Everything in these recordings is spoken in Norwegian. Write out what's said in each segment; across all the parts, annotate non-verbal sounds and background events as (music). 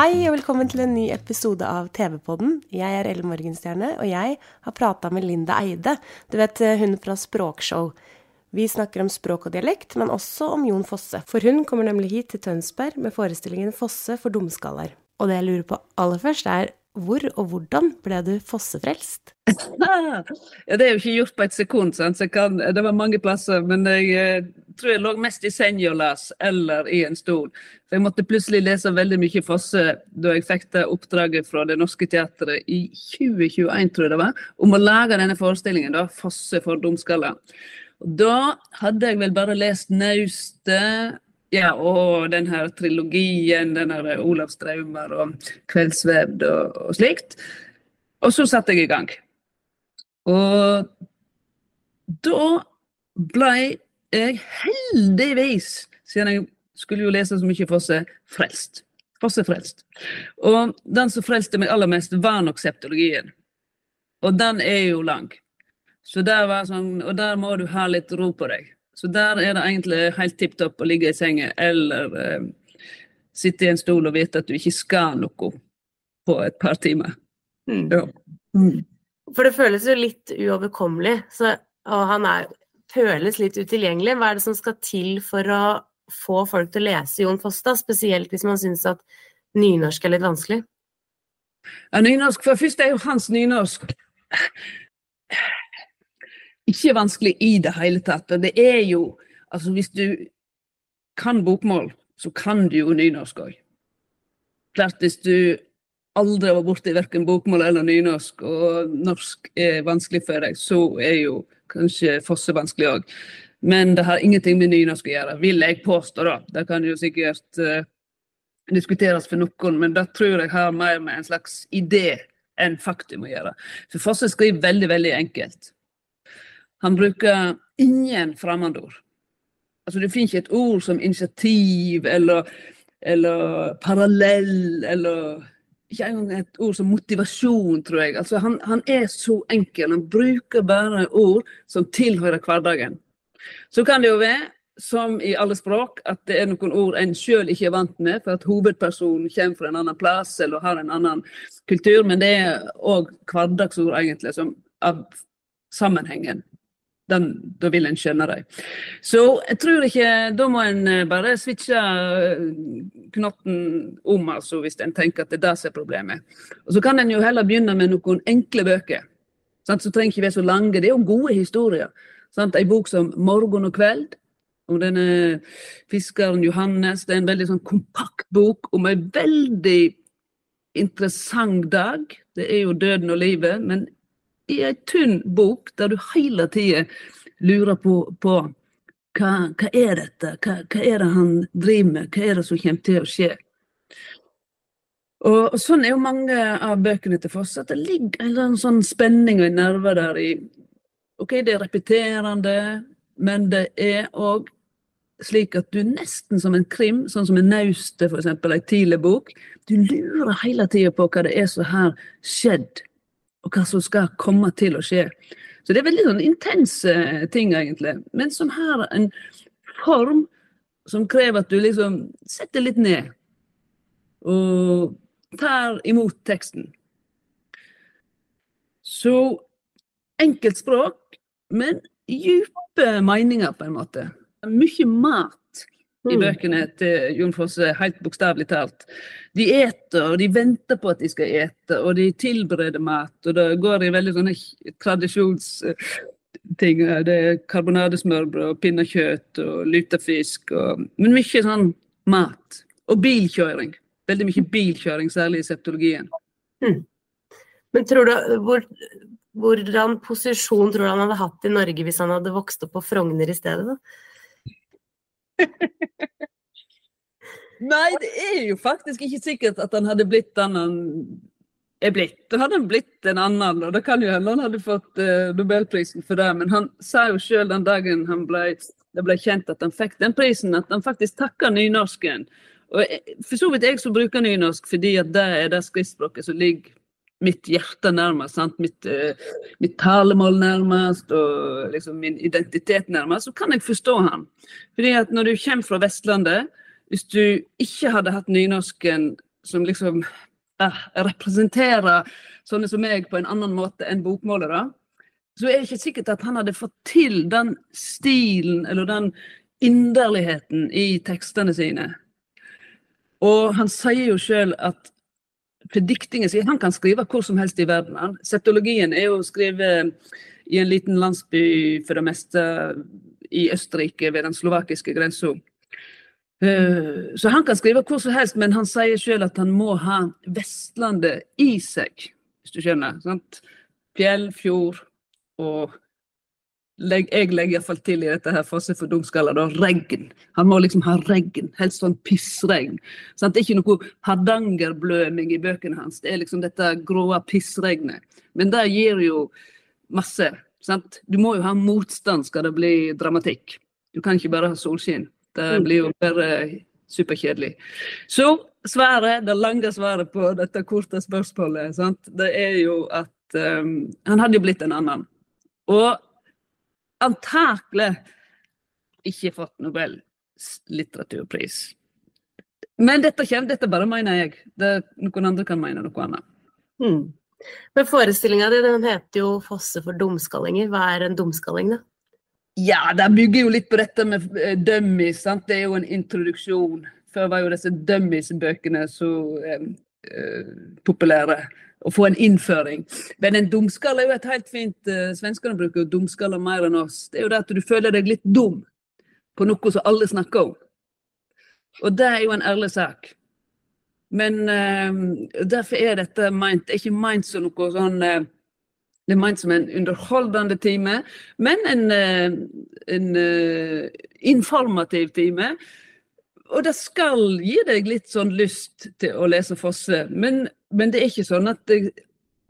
Hei og velkommen til en ny episode av TV-podden. Jeg er Elle Morgenstjerne, og jeg har prata med Linda Eide. Du vet, hun fra Språkshow. Vi snakker om språk og dialekt, men også om Jon Fosse. For hun kommer nemlig hit til Tønsberg med forestillingen Fosse for dumskaller. Og det jeg lurer på aller først, er hvor og hvordan ble du fossefrelst? (laughs) Ja, det er jo ikke gjort på et sekund. Kan, det var mange plasser, men jeg eh, tror jeg lå mest i senga og las, eller i en stol. For jeg måtte plutselig lese veldig mye Fosse da jeg fikk det oppdraget fra Det Norske Teatret i 2021, tror jeg det var, om å lage denne forestillingen, da, Fosse for dumskaller. Da hadde jeg vel bare lest Naustet, ja, og den her trilogien, den her Olavs drømmer og Kveldsvevd og, og slikt. Og så satte jeg i gang. Og da blei jeg heldigvis, siden jeg skulle jo lese så mye Fosse, frelst. Fosse frelst. Og den som frelste meg aller mest, var nok septologien. Og den er jo lang. Så der var sånn, og der må du ha litt ro på deg. Så der er det egentlig helt tipp topp å ligge i senga eller eh, sitte i en stol og vite at du ikke skal noe på et par timer. Ja. Mm. For det føles jo litt uoverkommelig, så, og han er, føles litt utilgjengelig. Hva er det som skal til for å få folk til å lese Jon Foss, da? Spesielt hvis man syns at nynorsk er litt vanskelig? Ja, nynorsk, for først er jo hans nynorsk ikke vanskelig i det hele tatt. Og det er jo Altså, hvis du kan bokmål, så kan du jo nynorsk òg. Klart, hvis du aldri var borti verken bokmål eller nynorsk, og norsk er vanskelig for deg, så er jo kanskje Fosse vanskelig òg. Men det har ingenting med nynorsk å gjøre, vil jeg påstå, da. Det kan jo sikkert uh, diskuteres for noen, men det tror jeg har mer med en slags idé enn faktum å gjøre. For Fosse skriver veldig, veldig enkelt. Han bruker ingen fremmedord. Altså, det finnes ikke et ord som initiativ eller, eller parallell eller ikke engang et ord som motivasjon, tror jeg. Altså, han, han er så enkel. Han bruker bare ord som tilhører hverdagen. Så kan det jo være, som i alle språk, at det er noen ord en sjøl ikke er vant med, for at hovedpersonen kommer fra en annen plass eller har en annen kultur, men det er òg hverdagsord, egentlig, som av sammenhengen. Den, da vil en skjønne dem. Så jeg tror ikke Da må en bare switche knotten om, altså, hvis en tenker at det er det som er problemet. Og Så kan en jo heller begynne med noen enkle bøker. Sant? Så trenger ikke være så lange. Det er jo gode historier. Sant? En bok som 'Morgen og kveld', om denne fiskeren Johannes. Det er en veldig sånn kompakt bok om en veldig interessant dag. Det er jo døden og livet, men i ei tynn bok der du hele tida lurer på, på hva, hva, er dette, hva, hva, er det han driver med, hva er det som kommer til å skje? Og, og Sånn er jo mange av bøkene til Foss, at det ligger en sånn spenning og en nerve der i Ok, det er repeterende, men det er òg slik at du nesten som en krim, sånn som en Naustet, f.eks., ei tidlig bok, du lurer hele tida på hva det er som har skjedd og hva som skal komme til å skje. Så det er veldig sånn intense ting, egentlig, men som har en form som krever at du liksom setter litt ned og tar imot teksten. Så enkelt språk, men dype meninger, på en måte. Mye mat i bøkene til Jon Fosse, helt bokstavelig talt. De eter, og de venter på at de skal ete, og de tilbereder mat. Og det går i veldig sånne tradisjonsting. Det er karbonadesmørbrød og pinnekjøtt og lutefisk, og, men mye sånn mat. Og bilkjøring. Veldig mye bilkjøring, særlig i septologien. Mm. Men tror du, hvor, hvordan posisjon tror du han hadde hatt i Norge hvis han hadde vokst opp på Frogner i stedet? da? Nei, det er jo faktisk ikke sikkert at han hadde blitt den han er blitt. Da hadde han blitt en annen, og det kan jo hende han hadde fått uh, Nobelprisen for det. Men han sa jo sjøl den dagen ble, det ble kjent at han fikk den prisen, at han faktisk takka nynorsken. Og for så vidt jeg som bruker nynorsk, fordi at det er det skriftspråket som ligger mitt hjerte nærmest. Sant? Mitt, uh, mitt talemål nærmest, og liksom min identitet nærmest, så kan jeg forstå han. Fordi at når du kommer fra Vestlandet, hvis du ikke hadde hatt nynorsken som liksom uh, representerer sånne som meg på en annen måte enn bokmålere, så er det ikke sikkert at han hadde fått til den stilen eller den inderligheten i tekstene sine. Og han sier jo sjøl at for diktingen sin Han kan skrive hvor som helst i verden. Setologien er jo skrevet i en liten landsby for det meste i Østerrike, ved den slovakiske grensa. Eh, Så han kan skrive hvor som helst, men han sier sjøl at han må ha Vestlandet i seg, hvis du skjønner. Sant? Fjell, fjord og legg, jeg legger iallfall til i dette her Fosse for dumskaller, da, regn. Han må liksom ha regn, helst sånn pissregn. Sant? Det er ikke noe hardangerbløming i bøkene hans, det er liksom dette gråe pissregnet. Men det gir jo masse. Sant? Du må jo ha motstand skal det bli dramatikk. Du kan ikke bare ha solskinn. Det blir jo bare superkjedelig. Så svaret, det lange svaret på dette korte spørsmålet, sant? det er jo at um, han hadde jo blitt en annen. Og antakelig ikke fått Nobels litteraturpris. Men dette kommer, dette bare mener jeg. Det, noen andre kan mene noe annet. Mm. Men forestillinga di den heter jo 'Fosse for dumskallinger'. Hva er en dumskalling, da? Ja, det bygger jo litt på dette med eh, dummies. Sant? Det er jo en introduksjon. Før var jo disse dummies-bøkene så eh, populære. Å få en innføring. Men en dumskalle er jo et helt fint eh, Svenskene bruker jo dumskaller mer enn oss. Det er jo det at du føler deg litt dum på noe som alle snakker om. Og det er jo en ærlig sak. Men uh, derfor er dette meint, det er ikke meint som noe sånn uh, det er ment som en underholdende time, men en, uh, en eh, informativ time. Og det skal gi deg litt sånn lyst til å lese Fosse, men, men det er ikke sånn at det,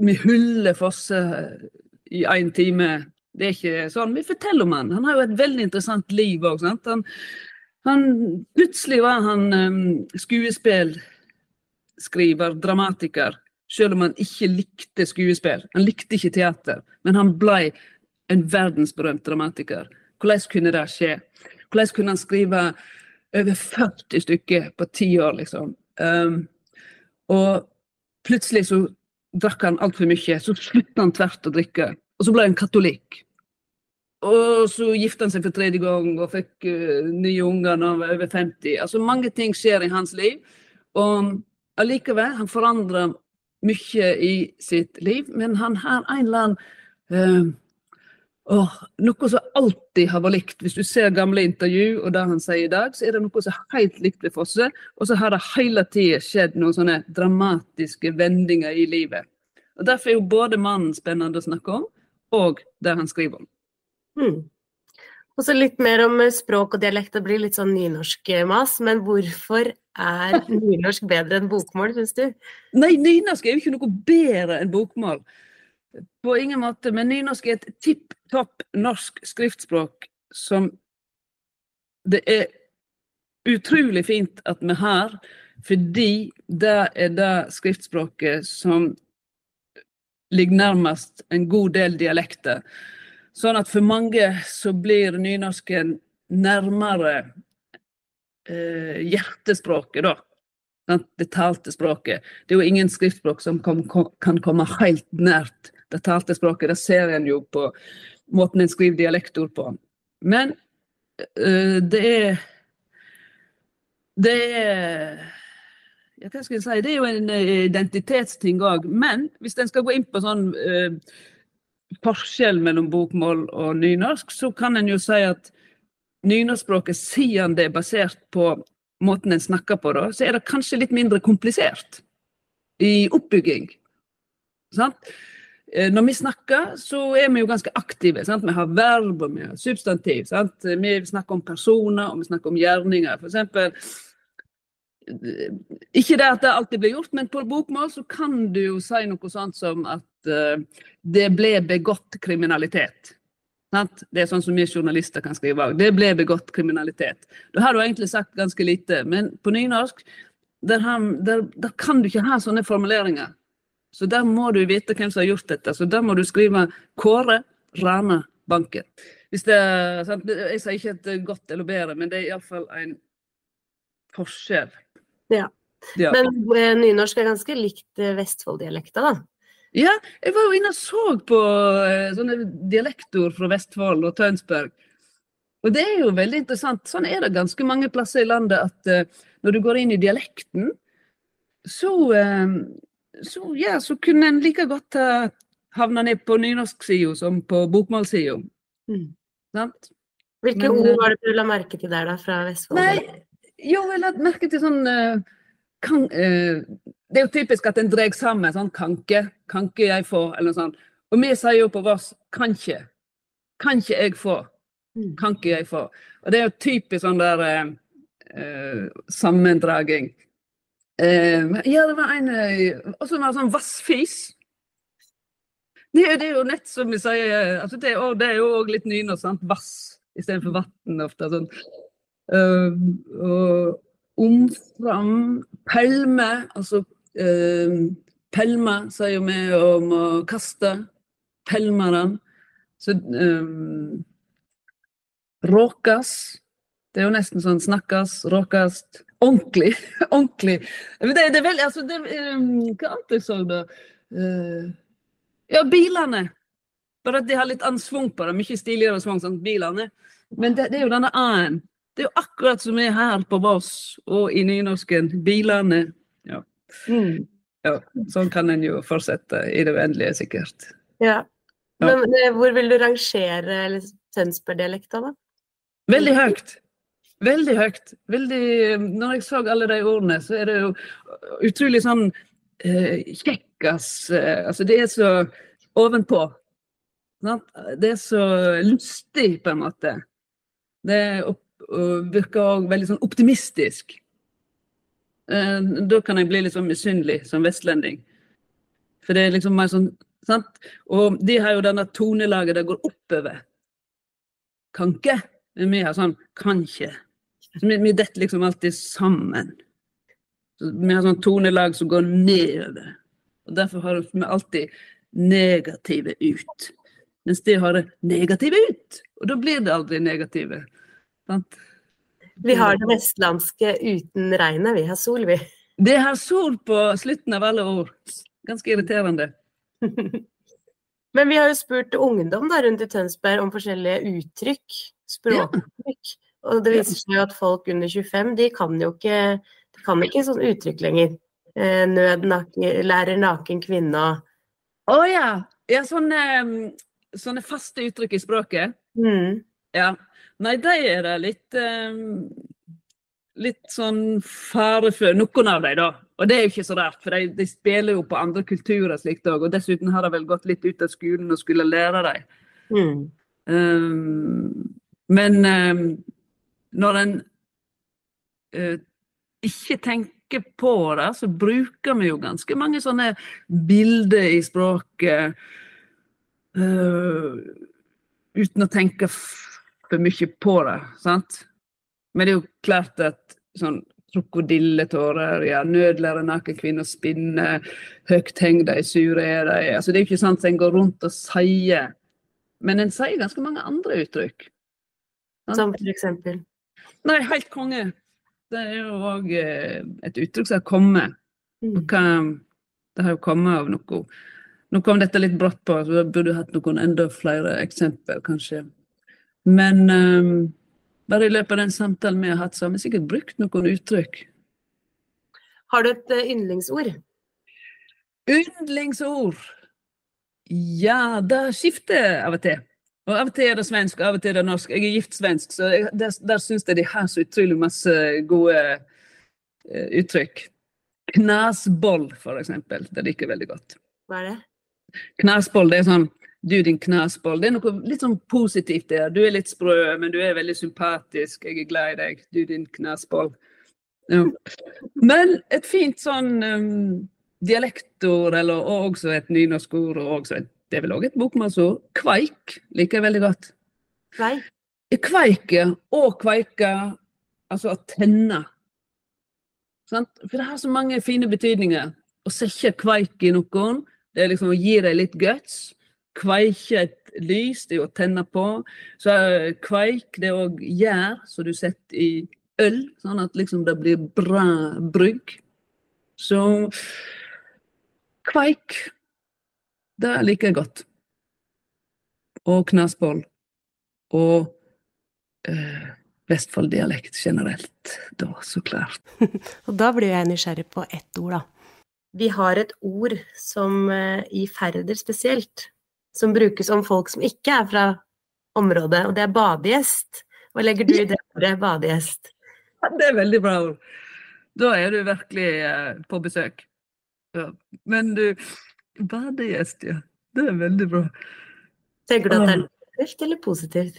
vi hyller Fosse i én time. Det er ikke sånn. Vi forteller om han. Han har jo et veldig interessant liv òg. Plutselig var han um, skuespillskriver, dramatiker, selv om han ikke likte skuespill. Han likte ikke teater, men han ble en verdensberømt dramatiker. Hvordan kunne det skje? Hvordan kunne han skrive over 40 stykker på ti år, liksom? Um, og plutselig så drakk han altfor mye, så sluttet han tvert å drikke. Og så ble han katolikk. Og så gifta han seg for tredje gang og fikk uh, nye unger når han var over 50. Altså Mange ting skjer i hans liv. Og allikevel, han forandrer mye i sitt liv, men han har en eller annen uh, åh, Noe som alltid har vært likt. Hvis du ser gamle intervju og det han sier i dag, så er det noe som er helt likt ved Fosse. Og så har det hele tida skjedd noen sånne dramatiske vendinger i livet. Og Derfor er jo både mannen spennende å snakke om, og det han skriver om. Hmm. Og så litt mer om eh, språk og dialekt. Det blir litt sånn nynorsk-mas. Men hvorfor er (laughs) nynorsk bedre enn bokmål, syns du? Nei, nynorsk er jo ikke noe bedre enn bokmål. På ingen måte. Men nynorsk er et tipp topp norsk skriftspråk som det er utrolig fint at vi har, fordi det er det skriftspråket som ligger nærmest en god del dialekter. Sånn at for mange så blir nynorsken nærmere eh, hjertespråket, da. Det talte språket. Det er jo ingen skriftspråk som kan, komme helt nært det talte språket. Det ser en jo på måten en skriver dialektord på. Men uh, det er Det er ja, hva skal jeg si, Det er jo en eh, identitetsting òg. Men hvis en skal gå inn på sånn uh, forskjell mellom bokmål og nynorsk, så kan en jo si at nynorskspråket, siden det er basert på måten en snakker på, da, så er det kanskje litt mindre komplisert i oppbygging. Sant? Eh, når vi snakker, så er vi jo ganske aktive. Sant? Vi har verb og vi har substantiv. Sant? Vi snakker om personer og vi snakker om gjerninger. For eksempel, ikke det at det alltid blir gjort, men på bokmål så kan du jo si noe sånt som at uh, det ble begått kriminalitet. Sant? Det er sånn som vi journalister kan skrive òg. Det ble begått kriminalitet. Da har du egentlig sagt ganske lite. Men på nynorsk der, der, der kan du ikke ha sånne formuleringer. Så der må du vite hvem som har gjort dette. Så der må du skrive Kåre Rana Banken. Det? Jeg sier ikke et godt eller bedre, men det er iallfall en forskjell. Ja. Ja. Men eh, nynorsk er ganske likt eh, Vestfold-dialekta, da. Ja, jeg var jo inne og så på eh, sånne dialektord fra Vestfold og Tønsberg. Og det er jo veldig interessant. Sånn er det ganske mange plasser i landet at når du går inn i dialekten, så, så, ja, så kunne en like godt uh, havna ned på nynorsksida som på bokmålssida. Mm. Sant? Hvilke Men, ord eh, var det du la merke til der, da, fra Vestfold? Nei, jo, jeg la merke til sånn uh, kan, uh, Det er jo typisk at en drar sammen sånn kanke. Kanke jeg få, eller noe sånt. Og vi sier jo på Voss kan ikke. Kan ikke jeg få. kanke Kan ikke jeg få. Og det er jo typisk sånn der eh, eh, sammendraging. Eh, ja, det var en eh, Og så var det sånn vassfis. Det, det er jo nett som vi sier altså det, er, det er jo òg litt nynorsk, sant. Vass istedenfor vann ofte. Sånn. Eh, og omfram pelme, altså uh, Pelme sier jo vi om å kaste. Pælmeren. Så um, Råkas. Det er jo nesten sånn snakkes, råkast. Ordentlig. (laughs) Ordentlig. Men det, det er veldig altså det, um, Hva annet jeg så, da? Uh, ja, bilene. Bare at de har litt annen svung på det. Mye stiligere svung, enn bilene. Men det, det er jo denne a-en. Det er jo akkurat som er her på Voss og i nynorsken. Bilene. Ja. Mm. ja. Sånn kan en jo fortsette i det uendelige, sikkert. Ja. Men eh, hvor vil du rangere Tønsberg-dialekta, da? Veldig høyt. Veldig høyt. Veldig, når jeg så alle de ordene, så er det jo utrolig sånn eh, kjekkas eh, Altså, det er så ovenpå. Sant? Det er så lystig, på en måte. Det opp, virker òg veldig sånn optimistisk. Eh, da kan jeg bli litt sånn misunnelig som vestlending. For det er liksom mer sånn sant? Og de har jo denne tonelaget det går oppover. Kan ikke. Men vi har sånn kan. Vi, detter liksom alltid sammen. Så vi har sånn tonelag som går nedover. Og derfor har vi alltid negative ut. Mens de har det negative ut. Og da blir det aldri negative. Sant? Vi har det vestlandske uten regnet, vi har sol, vi. Det har sol på slutten av alle ord. Ganske irriterende. (laughs) Men vi har jo spurt ungdom da, rundt i Tønsberg om forskjellige uttrykk, språkuttrykk. Og det viser seg jo at folk under 25, de kan jo ikke, de kan ikke sånn uttrykk lenger. Eh, nød, naken, lærer naken kvinne og Å ja! ja sånne, mm, sånne faste uttrykk i språket. mm. Ja. Nei, de er det litt um, Litt sånn fare for Noen av dem, da. Og det er jo ikke så rart, for de, de spiller jo på andre kulturer slikt òg. Og dessuten har de vel gått litt ut av skolen og skulle lære dem. Mm. Um, men um, når en uh, ikke tenker på det, så bruker vi jo ganske mange sånne bilder i språket uh, uten å tenke for mye på det, sant? Men det er jo klart at sånn krokodilletårer, ja, nødlære naken kvinne å spinne, høgt heng de, sure er de. Altså, det er jo ikke sant en går rundt og sier. Men en sier ganske mange andre uttrykk. Som for eksempel. Nei, helt konge. Det er jo òg et uttrykk som har kommet. Mm. Det har jo kommet av noe. Nå kom dette litt brått på, så jeg burde hatt noen enda flere eksempel, kanskje. Men um, bare i løpet av den samtalen vi har hatt, så har vi sikkert brukt noen uttrykk. Har du et eh, yndlingsord? Yndlingsord! Ja, det skifter av og til. Og Av og til er det svensk, av og til er det norsk. Jeg er gift svensk, så jeg, der, der syns jeg de har så utrolig masse gode uh, uttrykk. Knasboll, for eksempel. Det liker jeg veldig godt. Hva er det? Knasboll, det er sånn Du, din knasboll. Det er noe litt sånn positivt der. Du er litt sprø, men du er veldig sympatisk. Jeg er glad i deg. Du, din knasboll. Ja. Men et fint sånn um, dialektord, eller og også et nynorskord, og også et, det er vel òg et bokmålsord. Kveik liker jeg veldig godt. Nei. Kveike og kveike, altså å tenne. Sant? For det har så mange fine betydninger. Å sette kveik i noen, det er liksom å gi dem litt guts. Kveike et lys, det er jo å tenne på. Så eh, kveik, det er òg gjær som du setter i øl, sånn at liksom det blir bra brygg. Så kveik, det liker jeg godt. Og knasboll. Og eh, Vestfold-dialekt generelt, da, så klart. (laughs) Og da blir jeg nysgjerrig på ett ord, da. Vi har et ord som eh, i Færder spesielt, som brukes om folk som ikke er fra området, og det er badegjest. Hva legger du i det ordet, badegjest? Ja, det er veldig bra ord. Da er du virkelig eh, på besøk. Ja. Men du, badegjest, ja. Det er veldig bra. Tenker du at det er negativt eller positivt?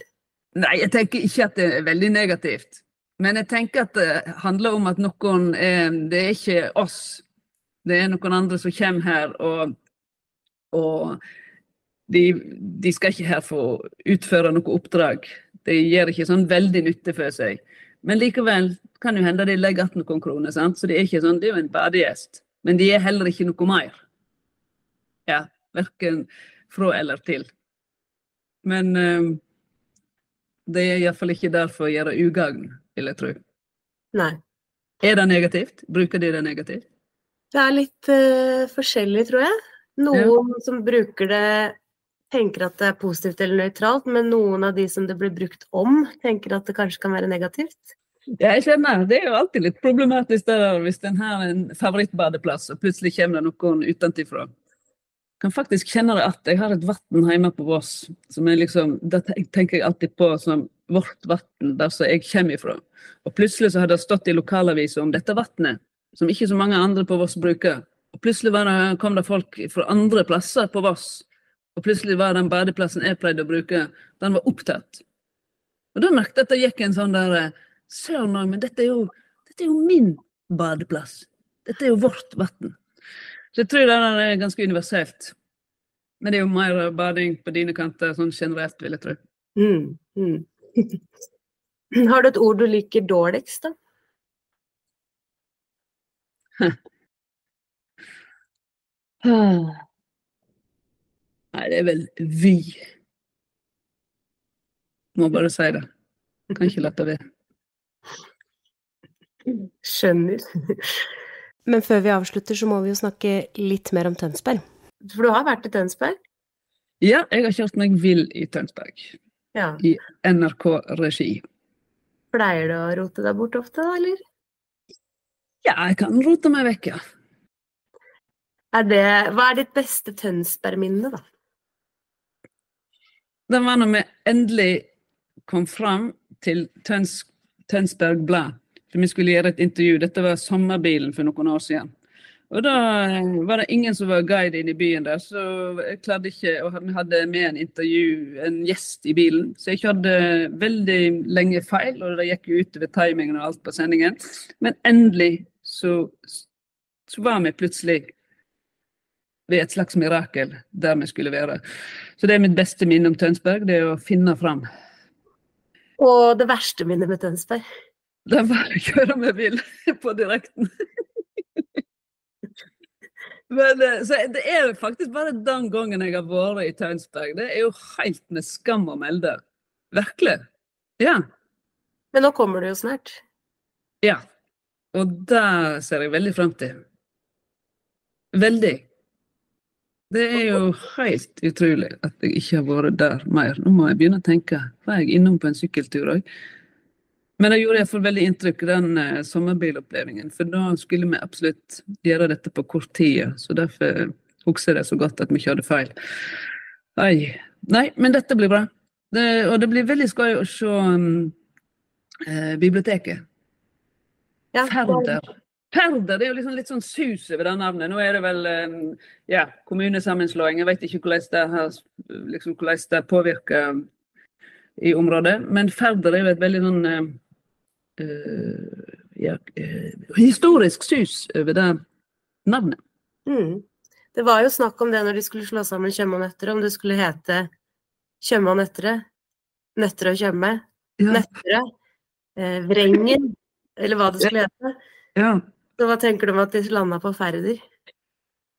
Nei, jeg tenker ikke at det er veldig negativt. Men jeg tenker at det handler om at noen er Det er ikke oss. Det er noen andre som kommer her, og, og de, de, skal ikke her få utføre noe oppdrag. De gjør ikke sånn veldig nytte for seg. Men likevel kan jo hende de legger igjen noen kroner, sant? så det er ikke sånn, det er jo en badegjest. Men de er heller ikke noe mer. Ja, verken fra eller til. Men um, det er iallfall ikke der for å gjøre ugagn, vil jeg tro. Nei. Er det negativt? Bruker de det negativt? Det er litt uh, forskjellig, tror jeg. Noen ja. som bruker det, tenker at det er positivt eller nøytralt, men noen av de som det blir brukt om, tenker at det kanskje kan være negativt. Ja, jeg kjenner, Det er jo alltid litt problematisk der, hvis en har en favorittbadeplass, og plutselig kommer det noen utenfra kan faktisk kjenne det at jeg har et vann hjemme på Voss. som er liksom, Det tenker jeg alltid på som vårt vann, der som jeg kommer ifra. Og plutselig så har det stått i lokalavisa om dette vannet, som ikke så mange andre på Voss bruker. Og plutselig det, kom det folk fra andre plasser på Voss. Og plutselig var den badeplassen jeg pleide å bruke, den var opptatt. Og da merket jeg at det gikk en sånn der Søren òg, men dette er, jo, dette er jo min badeplass. Dette er jo vårt vann. Så jeg tror det er ganske universelt. Men det er jo mer bading på dine kanter sånn generelt, vil jeg tro. Mm, mm. (laughs) Har du et ord du liker dårligst, da? (sighs) Nei, det er vel vi. Må bare si det. Kan ikke la det være. Skjønner. Men før vi avslutter, så må vi jo snakke litt mer om Tønsberg. For du har vært i Tønsberg? Ja, jeg har kjørt meg vill i Tønsberg. Ja. I NRK-regi. Pleier du å rote deg bort ofte, da, eller? Ja, jeg kan rote meg vekk, ja. Er det, hva er ditt beste Tønsberg-minne, da? Det var når vi endelig kom fram til Tøns, Tønsberg Blad for vi skulle gjøre et intervju. Dette var sommerbilen for noen år siden. Og da eh, var det ingen som var guide inne i byen der, så jeg klarte ikke Og vi hadde med en intervju, en gjest i bilen, så jeg kjørte veldig lenge feil, og det gikk jo utover timingen og alt på sendingen. Men endelig så, så var vi plutselig ved et slags mirakel der vi skulle være. Så det er mitt beste minne om Tønsberg, det er å finne fram. Og det verste minnet med Tønsberg? Det bare å kjøre med bil (laughs) på direkten. (laughs) Men, eh, så det er faktisk bare den gangen jeg har vært i Tønsberg. Det er jo helt med skam å melde. Virkelig. Ja. Men nå kommer det jo snart. Ja. Og det ser jeg veldig frem til. Veldig. Det er jo helt utrolig at jeg ikke har vært der mer. Nå må jeg begynne å tenke. Var jeg innom på en sykkeltur òg? Men det gjorde iallfall veldig inntrykk, den eh, sommerbilopplevingen. For da skulle vi absolutt gjøre dette på kort tid. Så derfor husker jeg det så godt at vi kjørte feil. Ai. Nei, men dette blir bra. Det, og det blir veldig skøy å se um, eh, biblioteket. Ja, Ferder. Færder det er jo liksom litt sånn sus over det navnet. Nå er det vel eh, ja, kommunesammenslåing. Jeg vet ikke hvordan det, har, liksom, hvordan det påvirker i området. Men Ferder er jo et veldig sånn uh, ja, uh, historisk sus over det navnet. Mm. Det var jo snakk om det når de skulle slå sammen Tjøme og Nøtterøy, om det skulle hete Tjøme og Nøtterøy, Nøtterøy og Tjøme, ja. Nøtterøy, eh, Vrengen, eller hva det skulle hete. Ja. Så hva tenker du om at de landa på Færder?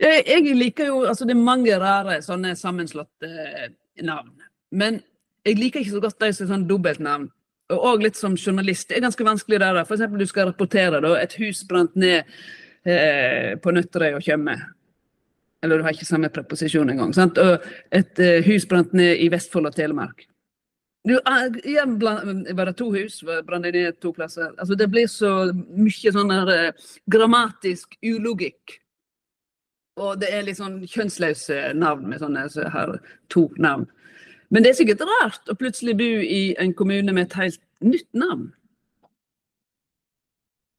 Jeg, jeg, liker jo Altså, det er mange rare sånne sammenslåtte eh, navn. Men jeg liker ikke så godt de som er sånn dobbeltnavn. Og litt som journalist. Det er ganske vanskelig der. Eksempel du skal rapportere da, et hus brant ned eh, på Nøtterøy og Tjøme. Eller du har ikke samme preposisjon engang. Sant? Og et eh, hus brant ned i Vestfold og Telemark. Du, igjen var to hus, brant ned to plasser. Altså, det blir så mye sånn eh, grammatisk ulogikk. Og det er litt sånn kjønnsløse navn med sånne så har to navn. Men det er sikkert rart å plutselig bo i en kommune med et helt nytt navn.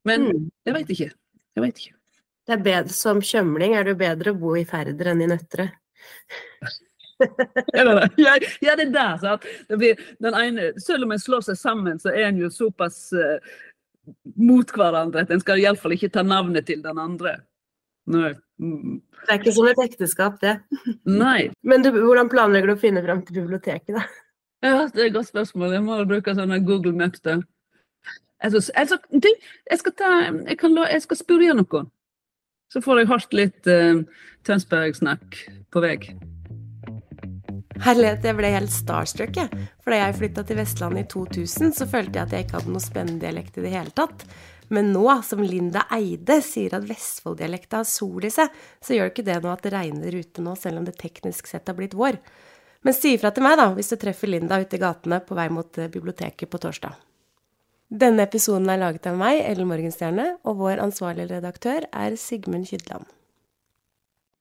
Men mm. jeg veit ikke. Jeg veit ikke. Det er bedre, som kjømling er det jo bedre å bo i Færder enn i Nøtterøy. (laughs) ja, ja, det er der. Sant? Det blir den ene, selv om en slår seg sammen, så er en jo såpass uh, mot hverandre at en skal iallfall ikke ta navnet til den andre. Nei. Det er ikke som et ekteskap, det. Nei. Men du, hvordan planlegger du å finne fram til biblioteket, da? Ja, Det er et godt spørsmål. Jeg må bruke sånne Google Maps. da. Altså, altså, du, jeg skal, ta, jeg, kan, jeg skal spørre noen. Så får jeg hardt litt uh, Tønsberg-snakk på vei. Herlighet, jeg ble helt starstruck, jeg. For da jeg flytta til Vestlandet i 2000, så følte jeg at jeg ikke hadde noe spennende dialekt i det hele tatt. Men nå som Linda Eide sier at Vestfold-dialekta har sol i seg, så gjør ikke det noe at det regner ute nå, selv om det teknisk sett har blitt vår. Men si ifra til meg, da, hvis du treffer Linda ute i gatene på vei mot eh, biblioteket på torsdag. Denne episoden er laget av meg, Ellen Morgenstjerne, og vår ansvarlige redaktør er Sigmund Kydland.